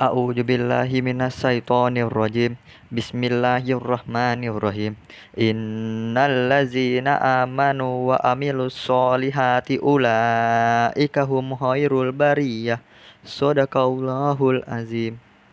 A'udzu billahi minasyaitonir rajim. Bismillahirrahmanirrahim. Innallazina amanu wa amilus solihati ulaika hum khairul bariyah. Sadaqallahul azim.